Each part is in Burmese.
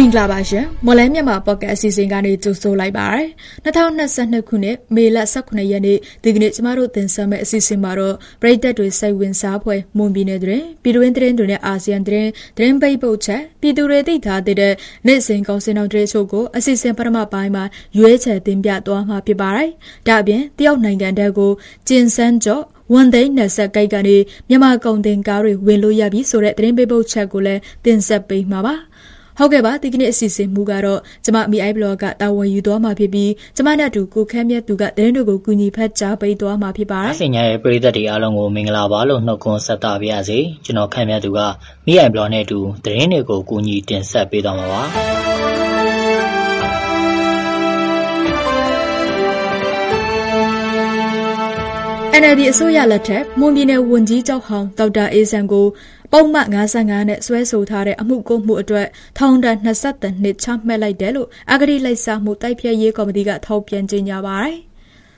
င်္ဂလာပါရှင်မော်လဲမြန်မာပေါ့ကတ်အစီအစဉ်ကနေကြိုဆိုလိုက်ပါရစေ2022ခုနှစ်မေလ18ရက်နေ့ဒီကနေ့ကျမတို့တင်ဆက်မယ့်အစီအစဉ်မှာတော့ပြည်သက်တွေစိတ်ဝင်စားဖွယ်မွန်ပြည်နယ်တွင်ပြည်တွင်းသတင်းတွေနဲ့အာဆီယံသတင်းသတင်းပိတ်ပုတ်ချက်ပြည်သူတွေသိထားတဲ့နေ့စဉ်ကောင်းစင်တော်တွေချို့ကိုအစီအစဉ်ပထမပိုင်းမှာရွေးချယ်တင်ပြသွားမှာဖြစ်ပါတယ်ဒါအပြင်တရုတ်နိုင်ငံတဲကိုကျင်စန်းကျော်ဝန်သိန်းနယ်ဆက်ကိတ်ကနေမြန်မာကုန်တင်ကားတွေဝင်လို့ရပြီဆိုတဲ့သတင်းပေးပုတ်ချက်ကိုလည်းတင်ဆက်ပေးမှာပါ။ ဟုတ်ကဲ့ပါဒီကနေ့အစီအစဉ်မူကတော့ကျမ MI blog ကတာဝန်ယူသွားမှာဖြစ်ပြီးကျမနဲ့အတူကိုခမ်းမြတ်သူကသတင်းတွေကိုကူညီဖတ်ကြားပေးသွားမှာဖြစ်ပါတယ်။အစင်ညာရဲ့ပရိသတ်တွေအားလုံးကိုမင်္ဂလာပါလို့နှုတ်ခွန်းဆက်သပါရစေ။ကျွန်တော်ခမ်းမြတ်သူက MI blog နဲ့အတူသတင်းတွေကိုကူညီတင်ဆက်ပေးသွားမှာပါ။ NLD အစိုးရလက်ထက်မွန်ပြည်နယ်ဝန်ကြီးချုပ်ဟောင်းဒေါက်တာအေးဆန်ကို ပုံမှန်55နဲ့ဆွဲဆိုထားတဲ့အမှုကိုမှုအတွက်ထောင်ဒဏ်20နှစ်ချမှတ်လိုက်တယ်လို့အဂတိလိုက်စားမှုတိုက်ဖျက်ရေးကော်မတီကထောက်ပြန်ကြေညာပါတယ်။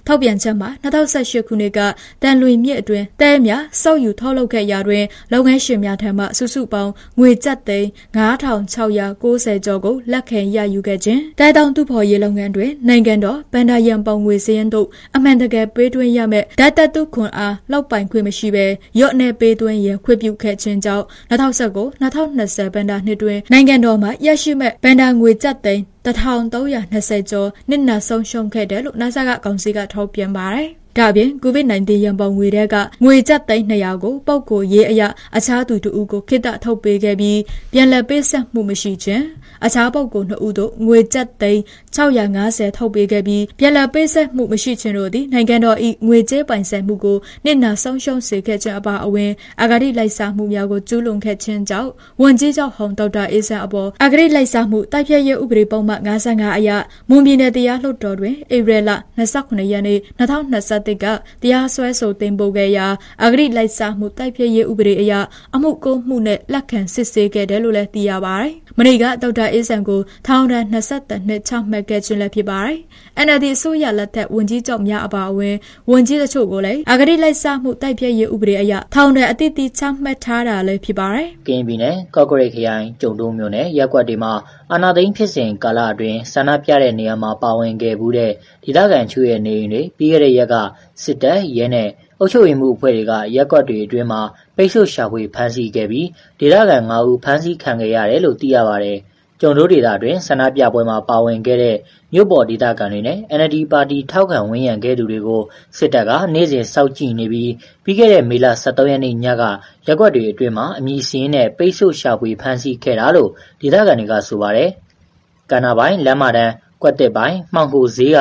ထောက်ပြန်ချက်မှာ2018ခုနှစ်ကတန်လွင်မြစ်အတွင်းတဲများစောက်ယူထုတ်လုပ်ခဲ့ရာတွင်လုပ်ငန်းရှင်များထံမှစုစုပေါင်းငွေကျပ်သိန်း9690ကျော်ကိုလက်ခံရယူခဲ့ခြင်းတဲတောင်တူဖော်ရေးလုပ်ငန်းတွင်နိုင်ငံတော်ဗန္ဒာယံပုံငွေစည်းရင်းတို့အမှန်တကယ်ပေးသွင်းရမယ့်ဓာတ်တတုခွန်အားလောက်ပိုင်ခွင့်မရှိဘဲရော့နေပေးသွင်းရန်ခွင့်ပြုခဲ့ခြင်းကြောင့်2019 2020ဗန္ဒာနှစ်တွင်နိုင်ငံတော်မှရရှိမဲ့ဗန္ဒာငွေကျပ်သိန်း1320ကျော်နစ်နာဆုံးရှုံးခဲ့တယ်လို့ NASA ကကောင်စီကထုတ်ပြန်ပါတယ်။ဒါပြင် COVID-19 ရန်ပုံငွေတွေကငွေကျပ်သိန်း200ကိုပုတ်ကိုရေးအရအခြားသူတို့ကိုခိတထုတ်ပေးခဲ့ပြီးပြန်လည်ပေးဆက်မှုမရှိခြင်း အခြားပုတ်ကို2ဦးတို့ငွေကျပ်သိန်း650ထုတ်ပေးခဲ့ပြီးပြန်လည်ပေးဆက်မှုမရှိခြင်းတို့သည်နိုင်ငံတော်၏ငွေကြေးပိုင်ဆိုင်မှုကိုနှင့်နာဆုံးရှုံးစေခဲ့ခြင်းအပါအဝင်အဂတိလိုက်စားမှုများကိုကျူးလွန်ခဲ့ခြင်းကြောင့်ဝန်ကြီးချုပ်ဟောင်းဒေါက်တာအေးဆန်အပေါ်အဂတိလိုက်စားမှုတိုက်ဖျက်ရေးဥပဒေပုံမှန်55အရမွန်ပြည်နယ်တရားလွှတ်တော်တွင်ဧပြီလ29ရက်နေ့2021ကတရားစွဲဆိုတင်ပို့ခဲ့ရာအဂတိလိုက်စားမှုတိုက်ဖျက်ရေးဥပဒေအရအမှုကိုမှုနဲ့လက်ခံစစ်ဆေးခဲ့တယ်လို့လည်းသိရပါတယ်။ မနေ့ကဒေါက်တာအေးဆန်ကိုထောင်ဒဏ်20နှစ်ချမှတ်ခဲ့ခြင်းလည်းဖြစ်ပါတယ်။ NLD အစိုးရလက်ထက်ဝန်ကြီးချုပ်များအပါအဝင်ဝန်ကြီးတချို့ကိုလည်းအဂတိလိုက်စားမှုတိုက်ဖျက်ရေးဥပဒေအရထောင်ဒဏ်အသီးသီးချမှတ်ထားတာလည်းဖြစ်ပါတယ်။ကင်းပြည်နယ်ကော့ကရိတ်ခရိုင်ကျုံတိုးမြို့နယ်ရက်ကွက်တွေမှာအာနာသိန်းဖြစ်စဉ်ကာလအတွင်းဆန္ဒပြတဲ့နေရာမှာပါဝင်ခဲ့မှုတဲ့ဒေသခံချို့ရဲ့နေအိမ်တွေပြီးခဲ့တဲ့ရက်ကစစ်တပ်ရဲနဲ့အုပ်ချုပ်ရေးမှုအဖွဲ့တွေကရက်ကွက်တွေအတွင်းမှာ ပိတ်ဆို့ရှာဖွေ ဖမ်းဆီးခဲ့ပြီး ဒေသခံ ၅ ဦး ဖမ်းဆီးခံခဲ့ရတယ်လို့ သိရပါတယ်။ကျုံတို့ဒေသတွင်ဆန္ဒပြပွဲမှာ ပါဝင်ခဲ့တဲ့ မြို့ပေါ်ဒေသခံတွေနဲ့ NLD ပါတီ ထောက်ခံဝန်းရံခဲ့သူတွေကို စစ်တပ်က နေ့စဉ်စောင့်ကြည့်နေပြီး ပြီးခဲ့တဲ့ မေလ23ရက်နေ့ညကရက်ကွက်တွေအတွင်းမှာ အမည်စင်းနဲ့ ပိတ်ဆို့ရှာဖွေ ဖမ်းဆီးခဲ့တာလို့ ဒေသခံတွေက ဆိုပါတယ်။ကန္နာပိုင်းလမ်းမတန်း ကွက်တစ်ပိုင်းမှောင်ကိုဈေးက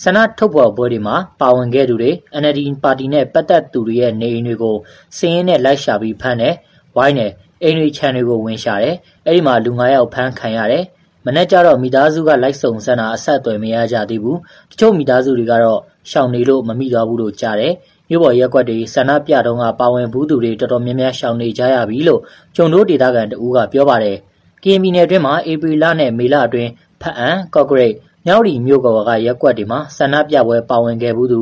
ဆန္ဒထုတ်ဖော်ပွဲတွေမှာ ပါဝင်ခဲ့သူတွေ NLD ပါတီနဲ့ ပတ်သက်သူတွေရဲ့ နေအိမ်တွေကို စာရင်းနဲ့လိုက်ရှာပြီး ဖမ်းတယ်၊ဝိုင်းတယ်၊အိမ်တွေခြံတွေကို ဝင်ရှာတယ်။အဲဒီမှာ လူ၅ယောက်ဖမ်းခံရတယ်။မနက်ကျတော့ မိသားစုက လိုက်စုံစမ်းတာ အဆက်အသွယ် မရကြသေးဘူး။တချို့မိသားစုတွေကတော့ ရှောင်နေလို့ မမိသွားဘူးလို့ ကြားတယ်။မြို့ပေါ်ရပ်ကွက်တွေ ဆန္ဒပြတုန်းက ပါဝင်ဖူးသူတွေ တော်တော်များများ ရှောင်နေကြရပြီလို့ ကျုံဒိုးဒေသခံတဦးက ပြောပါတယ်။ကရင်ပြည်နယ်အတွင်းမှာ ဧပြီလနဲ့ မေလအတွင်း ဘားအံ၊ကော့ကရိတ် မြောက်ဦးမြို့ပေါ်က ရပ်ကွက်တွေမှာ ဆန္ဒပြပွဲပါဝင်ခဲ့ဖူးသူ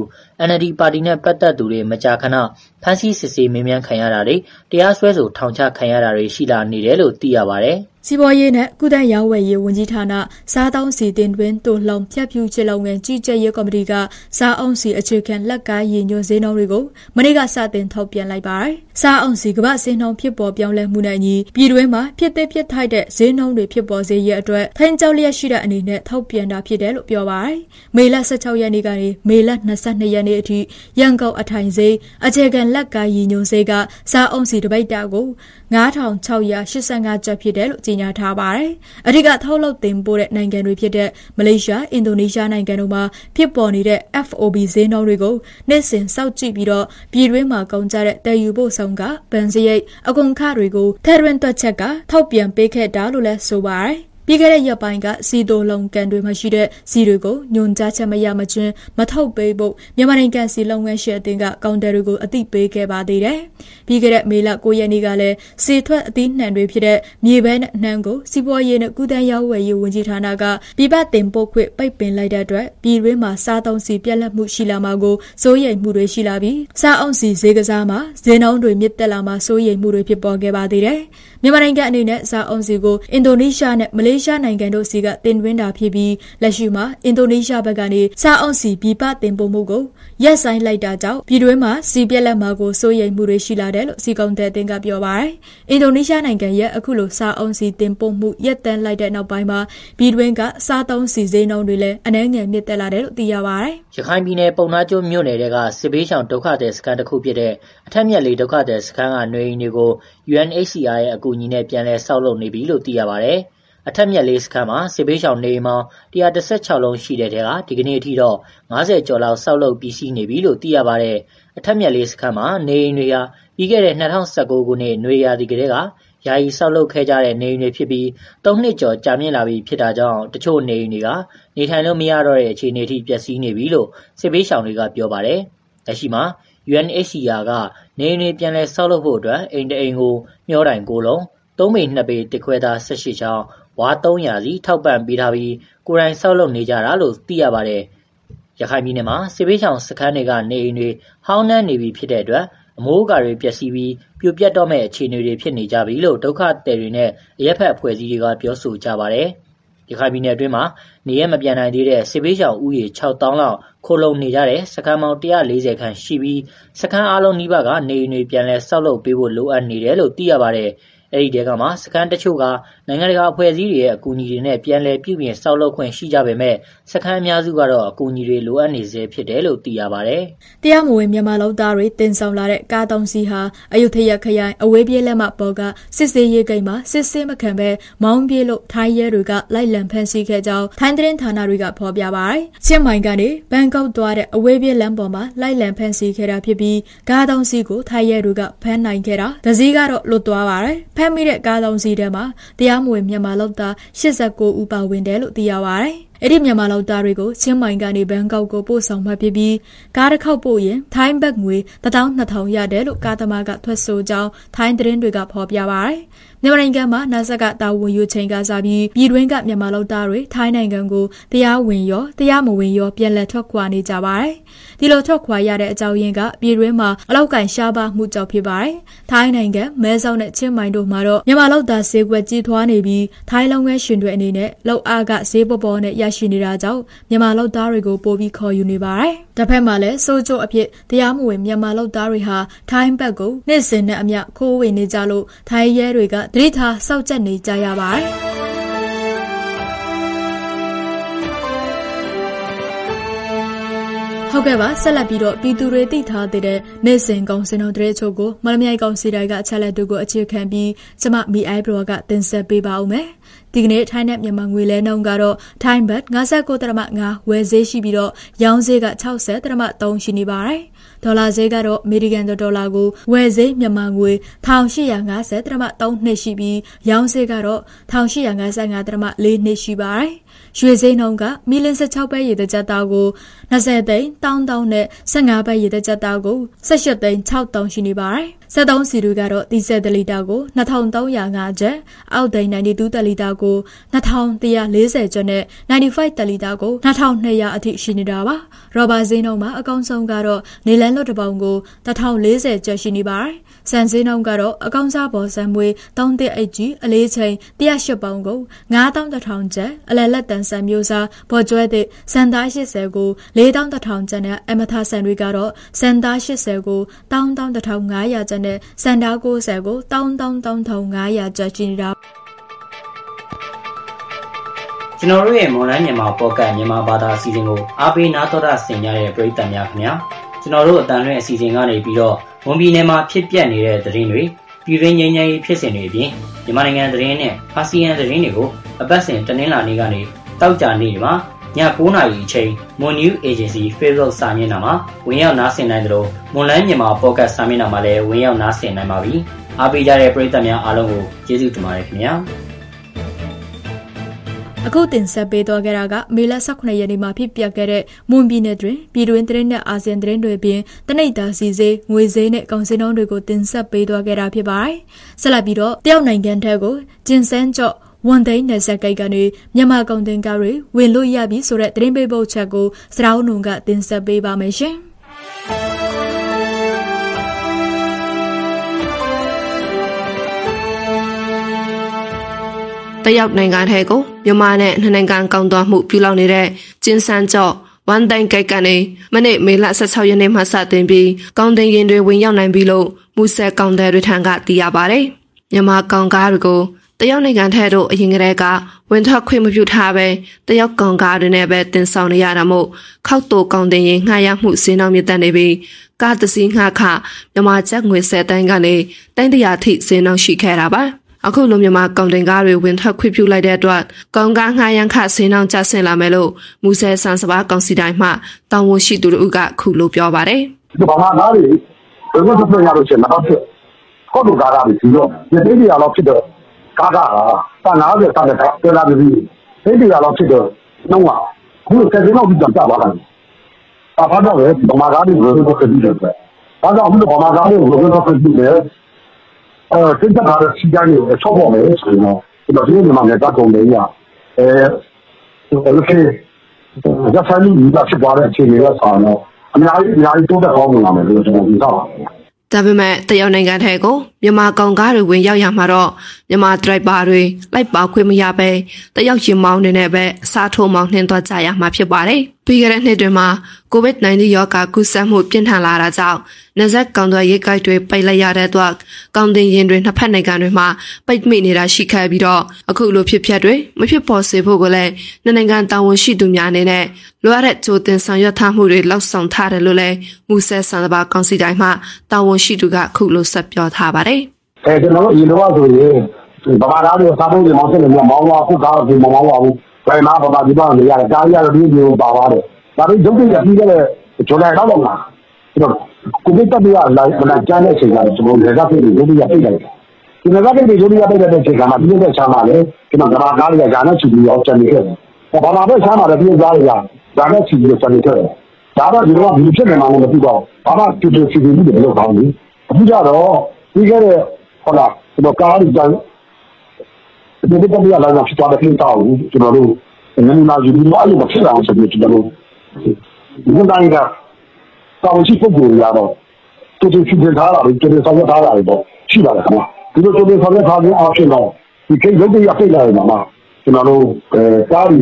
NLD ပါတီနဲ့ ပတ်သက်သူတွေ မကြာခဏ ဖမ်းဆီးစစ်ဆေးမေးမြန်းခံရတာတွေ၊တရားစွဲဆို ထောင်ချခံရတာတွေ ရှိလာနေတယ်လို့ သိရပါတယ်။စီးပွားရေးနဲ့ကုသရေးဝယ်ရေးဝန်ကြီးဌာနစားတောင်းစီတင်တွင်တူလှုံဖြတ်ဖြူချစ်လုပ်ငန်းကြီးကြပ်ရေးကော်မတီကစားအောင်စီအခြေခံလက်ကားရည်ညွှန်းဈေးနှုန်းတွေကိုမနေ့ကစတင်ထုတ်ပြန်လိုက်ပါတယ်။စားအောင်စီကမ္ဘာဈေးနှုန်းဖြစ်ပေါ်ပြောင်းလဲမှုနဲ့အညီပြည်တွင်းမှာဖြစ်သစ်ဖြစ်ထိုက်တဲ့ဈေးနှုန်းတွေဖြစ်ပေါ်စေရအတွက်ထိုင်းကျောက်လျက်ရှိတဲ့အနေနဲ့ထုတ်ပြန်တာဖြစ်တယ်လို့ပြောပါတယ်။မေလ16ရက်နေ့ကနေမေလ22ရက်နေ့အထိရန်ကုန်အထိုင်ဈေးအခြေခံလက်ကားရည်ညွှန်းဈေးကစားအောင်စီတပိတ်တာကို9685ကျပ်ဖြစ်တယ်လို့ကြေညာထားပါတယ်။အဓိကထုတ်လုပ်တင်ပို့တဲ့နိုင်ငံတွေဖြစ်တဲ့မလေးရှား၊အင်ဒိုနီးရှားနိုင်ငံတို့မှာဖြစ်ပေါ်နေတဲ့ FOB ဈေးနှုန်းတွေကိုနှစ်စဉ်စောင့်ကြည့်ပြီးတော့ပြည်တွင်းမှာကုန်ကြတဲ့တည်ယူဖို့ဆောင်ကဗန်စရိတ်အကုန်ခတွေကိုထဲတွင်တွက်ချက်ကထောက်ပြန်ပေးခဲ့တာလို့လည်းဆိုပါတယ် ပြီးခဲ့တဲ့ရက်ပိုင်းကစီတိုလုံကန်တွေမှာရှိတဲ့စီတွေကိုညွန်ကြားချက်မရမချင်းမထုတ်ပေးဖို့မြန်မာနိုင်ငံစီလုပ်ငန်းရှင်အသင်းကကောင်တာတွေကိုအသိပေးခဲ့ပါသေးတယ်။ပြီးခဲ့တဲ့မေလ9ရက်နေ့ကလည်းစီထွက်အသီးနှံတွေဖြစ်တဲ့မြေပဲနဲ့နှမ်းကိုစီးပွားရေးနဲ့ကုသရေးဝယ်ရေးဝန်ကြီးဌာနကပြပတင်ပို့ခွင့်ပိတ်ပင်လိုက်တဲ့အတွက်ပြည်တွင်းမှာစားသုံးစီပြက်လက်မှုရှိလာမှာကိုစိုးရိမ်မှုတွေရှိလာပြီးစားအောင်စီဈေးကစားမှာဈေးနှုန်းတွေမြင့်တက်လာမှာစိုးရိမ်မှုတွေဖြစ်ပေါ်ခဲ့ပါသေးတယ်။မြန်မာနိုင်ငံအနေနဲ့စားအောင်စီကိုအင်ဒိုနီးရှားနဲ့မလေးရှားနိုင်ငံတို့စီကတင်သွင်းတာဖြစ်ပြီးလက်ရှိမှာအင်ဒိုနီးရှားဘက်ကနေစားအုပ်စီပြည်ပတင်ပို့မှုကိုရက်ဆိုင်လိုက်တာကြောင့်ပြည်တွင်းမှာစီပြက်လက်မှာကိုစိုးရိမ်မှုတွေရှိလာတယ်လို့စီကုံတဲ့အသင်းကပြောပါတယ်။အင်ဒိုနီးရှားနိုင်ငံရဲ့အခုလိုစားအုပ်စီတင်ပို့မှုရက်တန်းလိုက်တဲ့နောက်ပိုင်းမှာပြည်တွင်းကစားသုံးစီစိမ်းနှုန်းတွေလည်းအနှဲငယ်မြင့်တက်လာတယ်လို့သိရပါတယ်။ရခိုင်ပြည်နယ်ပုံနာကျွန်းမြို့နယ်ကစစ်ဘေးရှောင်ဒုက္ခသည်စခန်းတစ်ခုဖြစ်တဲ့အထက်မြက်လေးဒုက္ခသည်စခန်းကနေအိမ်တွေကို UNHCR ရဲ့အကူအညီနဲ့ပြန်လည်ဆောက်လုပ်နေပြီလို့သိရပါတယ်။ အထက်မြက်လေးစခန်းမှာ စစ်ဘေးရှောင်နေအိမ်ပေါင်း116လုံးရှိတဲ့ထဲက ဒီကနေ့အထိတော့90ကျော်လောက် ဆောက်လုပ်ပြီးစီးနေပြီလို့ သိရပါတယ်။အထက်မြက်လေးစခန်းမှာ နေအိမ်တွေဟာ ပြီးခဲ့တဲ့2019ခုနှစ် နွေရာသီကတည်းက ယာယီဆောက်လုပ်ခဲ့ကြတဲ့ နေအိမ်တွေဖြစ်ပြီး ၃ နှစ်ကျော် ကြာမြင့်လာပြီဖြစ်တာကြောင့် တချို့နေအိမ်တွေကနေထိုင်လို့ မရတော့တဲ့အခြေအနေထိ ပျက်စီးနေပြီလို့ စစ်ဘေးရှောင်တွေက ပြောပါတယ်။လက်ရှိမှာ UNHCR က နေအိမ်တွေ ပြန်လည်ဆောက်လုပ်ဖို့အတွက် အိမ်တအိမ်ကို မျှောတိုင်9လုံး ၃ ပေ2ပေ တစ်ခွဲသား18ချောင်း ဝါ၃ရာစီ ထောက်ပံ့ပေးထားပြီး ကိုယ်တိုင်ဆောက်လုပ်နေကြတာလို့ သိရပါတယ်။ရခိုင်ပြည်နယ်မှာ စစ်ဘေးရှောင်စခန်းတွေက နေအိမ်တွေ ဟောင်းနှမ်းနေပြီဖြစ်တဲ့အတွက် အမိုးအကာတွေ ပျက်စီးပြီး ပြိုပျက်တော့မယ့် အခြေအနေတွေ ဖြစ်နေကြပြီလို့ ဒုက္ခသည်တွေနဲ့ အရက်ဖက်အဖွဲ့အစည်းတွေက ပြောဆိုကြပါတယ်။ရခိုင်ပြည်နယ်အတွင်းမှာ နေရမပြန်နိုင်သေးတဲ့ စစ်ဘေးရှောင်ဦးရေ6000လောက် ခိုလုံနေကြတဲ့ စခန်းပေါင်း140ခန့်ရှိပြီး စခန်းအလုံးနီးပါးက နေအိမ်တွေ ပြန်လည်ဆောက်လုပ်ပေးဖို့ လိုအပ်နေတယ်လို့ သိရပါတယ်။ အဲဒီထဲကမှစခန်းတချို့ကနိုင်ငံတကာအဖွဲ့အစည်းတွေရဲ့အကူအညီတွေနဲ့ပြန်လည်ပြုပြင်ဆောက်လုပ်ခွင့်ရှိကြပေမဲ့စခန်းအများစုကတော့အကူအညီတွေလိုအပ်နေဆဲဖြစ်တယ်လို့သိရပါတယ်။တရားမဝင်မြန်မာလုပ်သားတွေတင်ဆောင်လာတဲ့ကားသုံးစီးဟာအယုထရခရိုင်အဝေးပြေးလက်မပေါ်ကစစ်စေးရေးဂိတ်မှာစစ်ဆေးမခံဘဲမောင်းပြေးလို့ထိုင်းရဲတွေကလိုက်လံဖမ်းဆီးခဲ့ကြောင်းထိုင်းသတင်းဌာနတွေကဖော်ပြပါတယ်။ချင်းမိုင်ကနေဘန်ကောက်သွားတဲ့အဝေးပြေးလမ်းပေါ်မှာလိုက်လံဖမ်းဆီးခဲ့တာဖြစ်ပြီးကားသုံးစီးကိုထိုင်းရဲတွေကဖမ်းနိုင်ခဲ့တာ။ဒဇီးကတော့လွတ်သွားပါတယ်။ဖမ်းမိတဲ့ကားသုံးစီးထဲမှာတရားမဝင်မြန်မာလုပ်သား89ဦးပါဝင်တယ်လို့သိရပါတယ်။ အဲ့ဒီမြန်မာလုပ်သားတွေကိုချင်းမိုင်ကနေဘန်ကောက်ကိုပို့ဆောင်မှဖြစ်ပြီးကားတစ်ခေါက်ပို့ရင်ထိုင်းဘတ်ငွေ12000ရတယ်လို့ကားသမားကထွက်ဆိုကြောင်းထိုင်းသတင်းတွေကဖော်ပြပါရတယ်။မြန်မာနိုင်ငံမှာနာဆက်ကတာဝန်ယူချိန်ကစားပြီးပြည်တွင်းကမြန်မာလုပ်သားတွေထိုင်းနိုင်ငံကိုတရားဝင်ရောတရားမဝင်ရောပြန်လည်ထွက်ခွာနေကြပါတယ်။ဒီလိုထွက်ခွာရတဲ့အကြောင်းရင်းကပြည်တွင်းမှာအလောက်ကန်ရှားပါမှုကြောင့်ဖြစ်ပါတယ်။ထိုင်းနိုင်ငံမဲဆောက်နဲ့ချင်းမိုင်တို့မှာတော့မြန်မာလုပ်သားဈေးကွက်ကြီးထွားနေပြီးထိုင်းလုပ်ငန်းရှင်တွေအနေနဲ့လောက်အားကဈေးပေါ်ပေါ်နဲ့ရရှိနေတာကြောင့်မြန်မာလုပ်သားတွေကိုပိုပြီးခေါ်ယူနေပါတယ်။တစ်ဖက်မှာလည်းစိုးကျိုးအဖြစ်တရားမဝင်မြန်မာလုပ်သားတွေဟာထိုင်းဘက်ကိုနေ့စဉ်နဲ့အမျှခိုးဝင်နေကြလို့ထိုင်းရဲတွေကတတိထားစောက်ကြက်နေကြရပါတယ်။ဟုတ်ကဲ့ပါဆက်လက်ပြီးတော့ပြည်သူတွေသိထားတဲ့နေ့စဉ်ကောင်စင်တော်တဲ့ချို့ကိုမလမြိုင်ကောင်စီတိုင်းကအချက်လက်တို့ကိုအခြေခံပြီးကျမမီအိုင်ဘရောကတင်ဆက်ပေးပါဦးမယ်။ ဒီကနေ့ထိုင်းနဲ့မြန်မာငွေလဲနှုန်းကတော့ထိုင်းဘတ်59.5ဝယ်ဈေးရှိပြီးတော့ရောင်းဈေးက60.3ရှိနေပါတယ်။ဒေါ်လာဈေးကတော့အမေရိကန်ဒေါ်လာကိုဝယ်ဈေးမြန်မာငွေ1850.3နှစ်ရှိပြီးရောင်းဈေးကတော့1855.4နှစ်ရှိပါတယ်။ရွှေဈေးနှုန်းကမီလ16ပဲရေတကြက်သားကို20သိန်းတောင်းတောင်းနဲ့15ပဲရေတကြက်သားကို18သိန်း6တောင်းရှိနေပါတယ်။73စီတူကတော့တီဆက်တလီတာကို2305ကျပ်အောက်သိန်း92တလီတာကို2140ကျပ်နဲ့95တလီတာကို2200အထိရှိနေတာပါရောဘာဈေးနှုန်းမှာအကောင်းဆုံးကတော့နေလန်းလွတ်တပေါင်ကို1040ကျပ်ရှိနေပါတယ်စံစင်းနှုန်းကတော့အကောင်းစားပေါ်စံမွေ3တစ်အိတ်ကြီးအလေးချိန်108ပေါင်ကို9100ကျပ်အလယ်လက်တန်စံမျိုးစားဘော်ကျွဲသည့်စံသား80ကို4100ကျပ်နဲ့အမထဆန်တွေကတော့စံသား80ကို11500ကျပ်နဲ့စံသား90ကို13300ကျပ်ရှိနေတာ ကျွန်တော်တို့ရဲ့မွန်လိုင်းမြန်မာပေါ့ကတ်မြန်မာဘာသာအစီအစဉ်ကိုအားပေးနားတော်တာဆင်ကြတဲ့ပရိသတ်များခင်ဗျာကျွန်တော်တို့အတန်လွင့်အစီအစဉ်ကနေပြီးတော့ဝန်ပြည်နယ်မှာဖြစ်ပျက်နေတဲ့သတင်းတွေပြည်တွင်းငြိမ်းချမ်းရေးဖြစ်စဉ်တွေအပြင်မြန်မာနိုင်ငံသတင်းနဲ့အာဆီယံသတင်းတွေကိုအပတ်စဉ်တနင်္လာနေ့ကနေတောက်ကြနေ့မှာည9:00နာရီအချိန် Moon News Agency Facebook စာမျက်နှာမှာဝင်ရောက်နားဆင်နိုင်သလိုမွန်လိုင်းမြန်မာ Podcast စာမျက်နှာမှာလည်းဝင်ရောက်နားဆင်နိုင်ပါပြီ။အားပေးကြတဲ့ပရိသတ်များအားလုံးကိုကျေးဇူးတင်ပါတယ်ခင်ဗျာ။ အခုတင်ဆက်ပေးသွားခဲ့တာကမေလ18ရက်နေ့မှာဖြစ်ပျက်ခဲ့တဲ့မွန်ပြည်နယ်တွင်ပြည်တွင်းသတင်းနဲ့အာဆီယံသတင်းတွေပြင်တနိဒာစီစေးငွေစေးနဲ့ကောင်စင်းနှုန်းတွေကိုတင်ဆက်ပေးသွားခဲ့တာဖြစ်ပါတယ်။ဆက်လက်ပြီးတော့တယောက်နိုင်ငံထက်ကိုဂျင်ဆန်းကျော့ဝန်သိန်းနယ်စပ်ကိတ်ကနေမြန်မာကုန်တင်ကားတွေဝင်လို့ရပြီဆိုတဲ့သတင်းပေးပို့ချက်ကိုစရောင်းနုံကတင်ဆက်ပေးပါမယ်ရှင်။ တရုတ်နိုင်ငံထဲကိုမြန်မာနဲ့နှစ်နိုင်ငံကောင်သွားမှုပြုလုပ်နေတဲ့ကျင်းစန်းကျော့ဝန်တိုင်ကိတ်ကနေမနေ့မေလ16ရက်နေ့မှစတင်ပြီးကောင်တင်ရင်တွေဝင်ရောက်နိုင်ပြီလို့မူဆယ်ကောင်တယ်တွေထံကသိရပါဗျ။မြန်မာကောင်ကားတွေကိုတရုတ်နိုင်ငံထဲတို့အရင်ကတည်းကဝင်ထွက်ခွင့်မပြုထားပဲတရုတ်ကောင်ကားတွေနဲ့ပဲတင်ဆောင်နေရတာမို့ခောက်တူကောင်တင်ရင်ငှားရမှုစင်းအောင်မြင့်တက်နေပြီးကားတစည်းငှားခမြန်မာကျပ်ငွေ10တန်းကနေတိုင်းတရာထိစင်းအောင်ရှိခဲ့တာပါ အခုလိုမြန်မာကောင်တင်ကားတွေဝင်ထွက်ခွင့်ပြုလိုက်တဲ့အတွက်ကောင်ကားငှားရန်ခစင်းအောင်ကျဆင်းလာမယ်လို့မူဆယ်ဆန်စပါကောင်စီတိုင်းမှတောင်ဝန်ရှိသူတို့ကခုလိုပြောပါတယ်ဒီဘာမှကားတွေဘယ်လိုဖြစ်ရလို့ရှိရင်တော့ဖြစ်ဟောက်တူကားတွေပြီးတော့ဒီတိတိရတော့ဖြစ်တော့ကားကတာ90တာတဲ့တယ်လာပြီတိတိရတော့ဖြစ်တော့နှုံးကခုစက်စင်းတော့ပြန်ကြပါလားဘာဘာတော့လဲဗမာကားတွေကိုဘယ်လိုဖြစ်ပြီးလဲဘာကြောင့်အခုဗမာကားတွေကိုဘယ်လိုဖြစ်ပြီးလဲ အဲစိတ်ထားတဲ့စီကံတွေချော့ပေါ်မယ်ဆိုတော့ဒီလိုဒီမှာလည်းတက်ကုန်တယ်ရအဲအဲ့ဒီရဖိုင်လူကြီးကဖြစ်သွားတဲ့အချိန်တွေကဆောင်းတော့အများကြီးအများကြီးတိုးတက်ကောင်းလာမယ်လို့ကျွန်တော်မြင်တာဒါပေမဲ့တရုတ်နိုင်ငံထဲကိုမြန်မာကောင်ကားတွေဝင်ရောက်ရမှာတော့ မြန်မာဒရိုက်ဘာတွေလိုက်ပါခွင့်မရပဲတရုတ်ရင်မောင်းနေနဲ့ပဲအစားထိုးမောင်းနှင်းသွားကြရမှာဖြစ်ပါတယ်။ပြီးခဲ့တဲ့နှစ်တွင်မှာ COVID-19 ရောဂါကူးစက်မှုပြင်းထန်လာတာကြောင့်နေဆက်ကောင်သွယ်ရေးကိုက်တွေပိတ်လိုက်ရတဲ့အတွက်ကောင်တင်ရင်တွေနှစ်ဖက်နိုင်ငံတွေမှာပိတ်မိနေတာရှိခဲ့ပြီးတော့အခုလိုဖြစ်ပျက်တွေမဖြစ်ပေါ်စေဖို့ကိုလည်းနှစ်နိုင်ငံတာဝန်ရှိသူများအနေနဲ့လိုအပ်တဲ့ကြိုတင်ဆောင်ရွက်ထားမှုတွေလှုပ်ဆောင်ထားတယ်လို့လည်းမူဆဲဆန်တဘာကောင်စီတိုင်းမှတာဝန်ရှိသူကအခုလိုဆက်ပြောထားပါတယ်။အဲကျွန်တော်တို့ဒီလိုဆိုရင် ဗမာသားတွေစားဖို့ဒီမောင်စက်တွေမောင်းသွားခုကားဒီမောင်းသွားဘူး။ဘယ်မှာဗမာဒီပါနေရတယ်။ဒါကြီးရတော့ဒီလိုပါပါတယ်။ဒါပေမဲ့ရုပ်တရက်ပြီးတဲ့ဂျွန်လိုက်တော့တော့လား။ကျွန်တော်ကိုဗစ်တက်ပြီးလိုက်မလိုက်ကြတဲ့အချိန်ကကျွန်တော်လက်ကားပြေရုပ်တရက်ပြိတ်လိုက်တယ်။ဒီလက်ကားပြေရုပ်တရက်ပြိတ်တဲ့အချိန်ကမှပြည့်တဲ့ချမ်းပါလေကျွန်တော်ဗမာကားတွေကဂျာနဲ့ချီပြီးအောင်ချန်နေခဲ့တယ်။ဗမာဘက်ချမ်းပါလေပြည့်သားတွေကဂျာနဲ့ချီပြီးချန်နေခဲ့တယ်။ဒါတော့ဒီတော့ဒီဖြစ်နေမှာလည်းမသိတော့ဘာမှတူတူစီစီပြီးဘယ်လိုကောင်းလဲ။အခုကျတော့ပြီးခဲ့တဲ့ဟုတ်လားကျွန်တော်ကားတွေကြိုင် ဒီလိုတက်ပြလာတာဖြစ်သွားတဲ့ပြင်တောက်ကျွန်တော်တို့နမူနာယူပြီးတော့အဲ့လိုမဖြစ်အောင်ဆိုပြီးကျွန်တော်တို့ဒီတိုင်းကတောင်းရှိပုဂ္ဂိုလ်ရတော့တူတူဖြစ်ထားတာတွေတူတူဆောင်ရထားတာတွေပေါ့ရှိပါတယ်ခင်ဗျဒီလိုတူတူဆောင်ရထားခြင်းအဖြစ်တော့ဒီကိရုပ်တွေရပြိလာတယ်မှာကျွန်တော်တို့အဲကားတွေ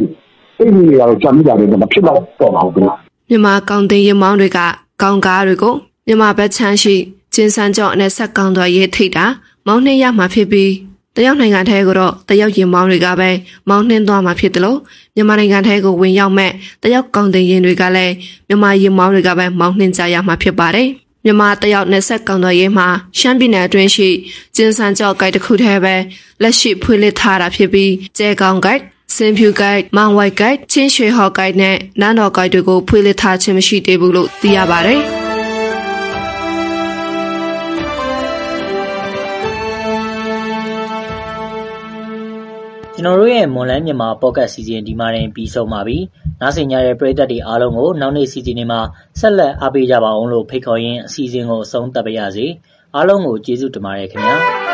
အိမ်ကြီးတွေကတော့ကြာမိတာတွေမဖြစ်တော့တော့ပါဘူးခင်ဗျမြန်မာကောင်တင်ရင်မောင်းတွေကကောင်ကားတွေကိုမြန်မာဘက်ချမ်းရှိကျင်းစန်းကျော့နဲ့ဆက်ကောင်တော်ရေးထိတ်တာမောင်းနှင်းရမှာဖြစ်ပြီး တရုတ်နိုင်ငံထဲကိုတော့တရုတ်ရင်မောင်းတွေကပဲမောင်းနှင်းသွားမှာဖြစ်တယ်လို့မြန်မာနိုင်ငံထဲကိုဝင်ရောက်မဲ့တရုတ်ကောင်တင်ရင်တွေကလည်းမြန်မာရင်မောင်းတွေကပဲမောင်းနှင်းကြရမှာဖြစ်ပါတယ်မြန်မာတယောက်နဲ့ဆက်ကောင်တော်ရေးမှာရှမ်းပြည်နယ်အတွင်းရှိကျင်းစန်းကျောက်ကိုက်တစ်ခုတည်းပဲလက်ရှိဖွင့်လှစ်ထားတာဖြစ်ပြီးကျဲကောင်ကိုက်စင်ဖြူကိုက်မောင်ဝိုက်ကိုက်ချင်းရွှေဟော်ကိုက်နဲ့နန်းတော်ကိုက်တွေကိုဖွင့်လှစ်ထားခြင်းမရှိသေးဘူးလို့သိရပါတယ်။ ကျွန်တော်တို့ရဲ့ မွန်လန်းမြန်မာပေါ့ကတ်စီစဉ် ဒီမှာတင်ပြီးဆုံးပါပြီ။နားဆင်ကြတဲ့ ပရိသတ်တွေအားလုံးကို နောက်နေ့စီစဉ်တွေမှာ ဆက်လက်အားပေးကြပါအောင်လို့ ဖိတ်ခေါ်ရင်း အစီအစဉ်ကို အဆုံးသတ်ပါရစေ။အားလုံးကို ကျေးဇူးတင်ပါတယ်ခင်ဗျာ။